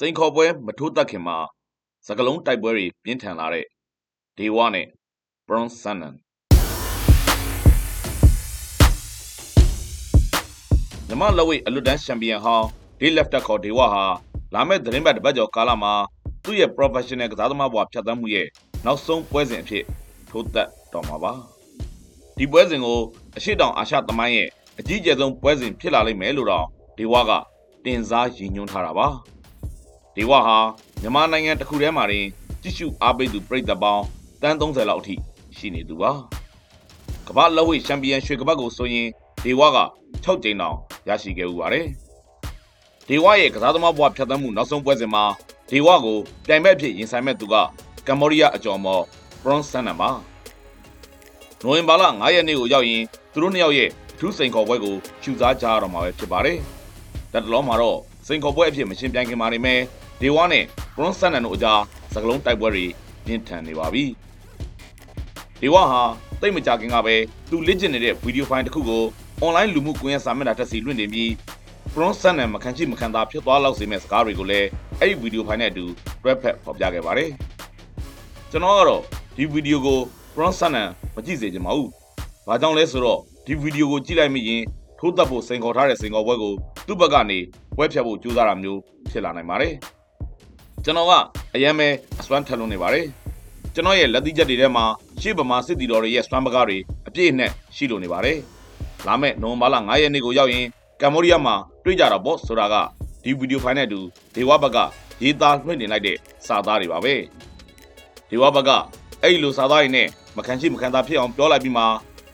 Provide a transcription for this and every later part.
စိန်ခေါ်ပွဲမထိုးတက်ခင်မှာစကလုံးတိုက်ပွဲတွေပြင်းထန်လာတဲ့ဒေဝနဲ့ Bronze Sun မြမလက်ဝိတ်အလွတ်တန်းချန်ပီယံဟောင်းဒေးလက်ဖတက်ခေါ်ဒေဝဟာလာမယ့်သတင်းပတ်တစ်ပတ်ကျော်ကာလမှာသူ့ရဲ့ professional ကစားသမားဘဝဖြတ်သန်းမှုရဲ့နောက်ဆုံးပွဲစဉ်အဖြစ်ထိုးသက်တော်မှာပါဒီပွဲစဉ်ကိုအရှိတောင်အာရှသမိုင်းရဲ့အကြီးကျယ်ဆုံးပွဲစဉ်ဖြစ်လာလိမ့်မယ်လို့တော့ဒေဝကတင်စားရည်ညွှန်းထားတာပါ ဒေဝဟာမြန်မာနိုင်ငံတစ်ခုထဲမှာတင်ကြည့်ရှုအားပေးသူပြည်သက်ပေါင်းတန်း30လောက်အထိရှိနေသူပါကမ္ဘာလက်ဝိတ်ချန်ပီယံရွှေကပတ်ကိုဆိုရင်ဒေဝက6ကြိမ်တောင်ရရှိခဲ့ဥပါတယ်ဒေဝရဲ့ကစားသမားဘဝဖြတ်သန်းမှုနောက်ဆုံးပွဲစဉ်မှာဒေဝကိုပြိုင်ဘက်အဖြစ်ရင်ဆိုင်မဲ့သူကကမ္ဘောဒီးယားအကျော်မော် Bronze Sun ပါနိုဝင်ဘာလ9ရက်နေ့ကိုရောက်ရင်သူတို့နှစ်ယောက်ရဲ့အထူးစိန်ခေါ်ပွဲကိုရှုစားကြရတော့မှာပဲဖြစ်ပါတယ်။တက်တလုံးမှာတော့စိန်ခေါ်ပွဲအဖြစ်မရှင်းပြိုင်ခင်မှာနေမဲ့ ဒေဝနဲ့ Bronze Sun တို့အကြားစကလုံးတိုက်ပွဲတွေပြင်းထန်နေပါပြီ။ဒေဝဟာတိတ်မကြခင်ကပဲသူလေ့ကျင့်နေတဲ့ဗီဒီယိုဖိုင်တစ်ခုကို online လူမှုကွန်ရက်စာမျက်နှာတက်စီလွှင့်တင်ပြီး Bronze Sun နဲ့မခံချိမခံသာဖြစ်သွားလောက်စေမဲ့စကားတွေကိုလည်းအဲ့ဒီဗီဒီယိုဖိုင်နဲ့အတူတွဲဖက်ဖော်ပြခဲ့ပါတယ်။ကျွန်တော်ကတော့ဒီဗီဒီယိုကို Bronze Sun နဲ့မကြည့်စေချင်ပါဘူး။ဘာကြောင့်လဲဆိုတော့ဒီဗီဒီယိုကိုကြည့်လိုက်မိရင်ထိုးတက်ဖို့စိန်ခေါ်ထားတဲ့စိန်ခေါ်ပွဲကိုသူ့ဘက်ကနေပွဲဖြတ်ဖို့ကြိုးစားတာမျိုးဖြစ်လာနိုင်ပါတယ်။ ကျွန်တော်ကအရင်ပဲအစွမ်းထက်လွန်နေပါတယ်။ကျွန်တော်ရဲ့လက်သီးချက်တွေထဲမှာရှေ့ဗမာစစ်တီတော်တွေရဲ့စွမ်းပကားတွေအပြည့်နဲ့ရှိလိုနေပါတယ်။လာမယ့်နိုဝင်ဘာလ9ရက်နေ့ကိုရောက်ရင်ကမ္ဘောဒီးယားမှာတွေ့ကြတာပေါ့ဆိုတာကဒီဗီဒီယိုဖိုင်နဲ့အတူဒေဝဘက်ကရေးသားလွှင့်တင်လိုက်တဲ့စာသားတွေပါပဲ။ဒေဝဘက်ကအဲ့ဒီလိုစာသားတွေနဲ့မခံရှိမခံသာဖြစ်အောင်ပြောလိုက်ပြီးမှ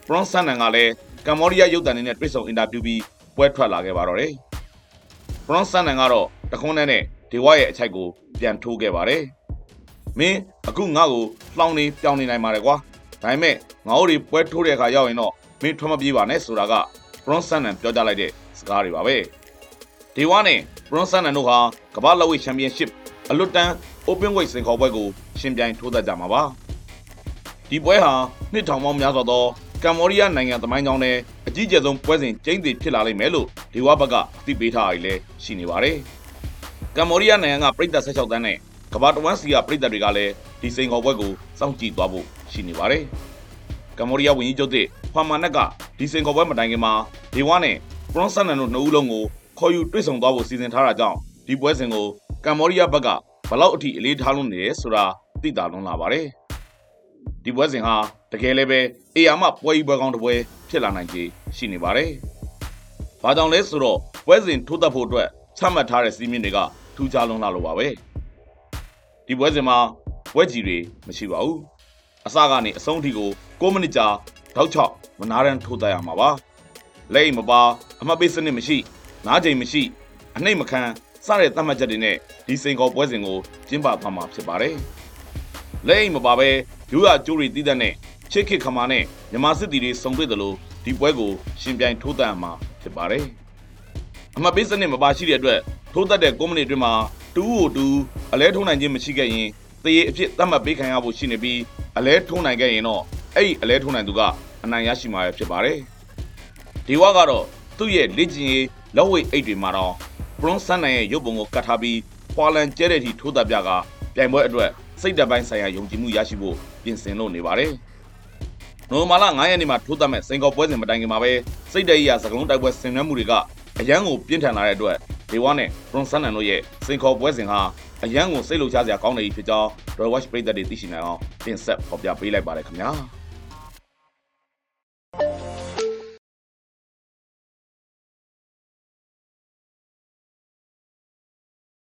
Bronze Sun ကလည်းကမ္ဘောဒီးယားရုပ်သံတွေနဲ့တွေ့ဆုံအင်တာဗျူးပြီးပွဲထွက်လာခဲ့ပါတော့တယ်။ Bronze Sun ကတော့တခွန်းနဲ့ဒေဝရဲ့အချိုက်ကို ပြန်ထိုးခဲ့ပါတယ်။မင်းအခုငါ့ကိုလှောင်နေပြောင်းနေနိုင်ပါတယ်ကွာ။ဒါပေမဲ့ငါတို့တွေပွဲထိုးတဲ့အခါရောက်ရင်တော့မင်းထွက်မပြေးပါနဲ့ဆိုတာက Bronze Sun ပြောကြားလိုက်တဲ့စကားတွေပါပဲ။ဒေဝနဲ့ Bronze Sun တို့ဟာကမ္ဘာလက်ဝိတ်ချန်ပီယံရှစ်အလွတ်တန်း Open Weight စင်ခေါ်ပွဲကိုရှင်ပြိုင်ထိုးသက်ကြမှာပါ။ဒီပွဲဟာနှစ်ထောင်ပေါင်းများစွာသောကမ္ဘောဒီးယားနိုင်ငံသမိုင်းကြောင်းနဲ့အကြီးကျယ်ဆုံးပွဲစဉ်ကျင်းသေးဖြစ်လာလိမ့်မယ်လို့ဒေဝဘက်ကအသိပေးထားရည်လည်းရှိနေပါတယ်။ ကမ္ဘောဒီးယားနိုင်ငံကပြည်သက်16တန်းနဲ့ကမ္ဘာတဝန်းစီကပြည်သက်တွေကလည်းဒီစိန်ခေါ်ပွဲကိုစောင့်ကြည့်သွားဖို့ရှိနေပါတယ်။ကမ္ဘောဒီးယားဝန်ကြီးချုပ်တဲ့ဖာမာနက်ကဒီစိန်ခေါ်ပွဲမတိုင်ခင်မှာဒေဝနဲ့ဘရွန်ဆန်နန်တို့နှစ်ဦးလုံးကိုခေါ်ယူတွေ့ဆုံသွားဖို့စီစဉ်ထားတာကြောင့်ဒီပွဲစဉ်ကိုကမ္ဘောဒီးယားဘက်ကဘလောက်အထိအလေးထားလို့နေလဲဆိုတာသိတာလွန်လာပါတယ်။ဒီပွဲစဉ်ဟာတကယ်လည်းပဲအေယာမပွဲကြီးပွဲကောင်းတစ်ပွဲဖြစ်လာနိုင်ခြေရှိနေပါတယ်။ဘာကြောင့်လဲဆိုတော့ပွဲစဉ်ထိုးသက်ဖို့အတွက်ချမှတ်ထားတဲ့စီးမြင့်တွေက ထူးခြားလွန်းလာလို့ပါပဲ။ဒီပွဲစဉ်မှာပွဲကြီးတွေမရှိပါဘူး။အစကနေအဆုံးထိကို6မိနစ်ကြာထောက်ချောက်မနာရန်ထိုးသက်ရမှာပါ။လက်အိမ်မပါအမှတ်ပေးစနစ်မရှိနားချိန်မရှိ အနှိမ့်မခံစတဲ့သတ်မှတ်ချက်တွေနဲ့ဒီစိန်ခေါ်ပွဲစဉ်ကိုကျင်းပသွားမှာဖြစ်ပါတယ်။လက်အိမ်မပါပဲရိုးရကျိုးတွေတည်တဲ့နဲ့ချစ်ခစ်ခမာနဲ့မြမစစ်တီတွေစုံတွေ့တယ်လို့ဒီပွဲကိုရှင်ပြိုင်ထိုးတန်မှာဖြစ်ပါတယ်။အမှတ်ပေးစနစ်မပါရှိတဲ့အတွက် ထိုးသက်တဲ့9မိနစ်အတွင်းမှာတူးကိုတူးအလဲထုံးနိုင်ခြင်းမရှိခဲ့ရင်တရေအဖြစ်သတ်မှတ်ပေးခံရဖို့ရှိနေပြီးအလဲထုံးနိုင်ခဲ့ရင်တော့အဲ့ဒီအလဲထုံးနိုင်သူကအနိုင်ရရှိမှာဖြစ်ပါတယ်။ဒီဝါကတော့သူ့ရဲ့လက်ကျင်ရေးလက်ဝိတ်အိတ်တွေမှာတော့ဘရွန်ဆန်နိုင်ရဲ့ရုပ်ပုံကိုကတ်ထားပြီးပွာလန်ကျဲတဲ့ထိထိုးသက်ပြကပြိုင်ပွဲအတွက်စိတ်တပိုင်းဆိုင်ရာယုံကြည်မှုရရှိဖို့ပြင်ဆင်လို့နေပါတယ်။နိုမာလာ9ရက်နေ့မှာထိုးသက်မဲ့စင်ကောပွဲစဉ်မတိုင်ခင်မှာပဲစိတ်တရရစကလုံးတိုက်ပွဲဆင်နွှဲမှုတွေကအရန်ကိုပြင်းထန်လာတဲ့အတွက် ဒေဝနဲ့ဘရွန်ဆန်နန်တို့ရဲ့စင်ခေါ်ပွဲစဉ်ဟာအရန်ကိုစိတ်လှုပ်ရှားစရာကောင်းနေပြီဖြစ်ကြောင်း Royal Watch ပြည်သက်တွေသိရှိနိုင်အောင်တင်ဆက်ဖော်ပြပေးလိုက်ပါတယ်ခင်ဗျာ။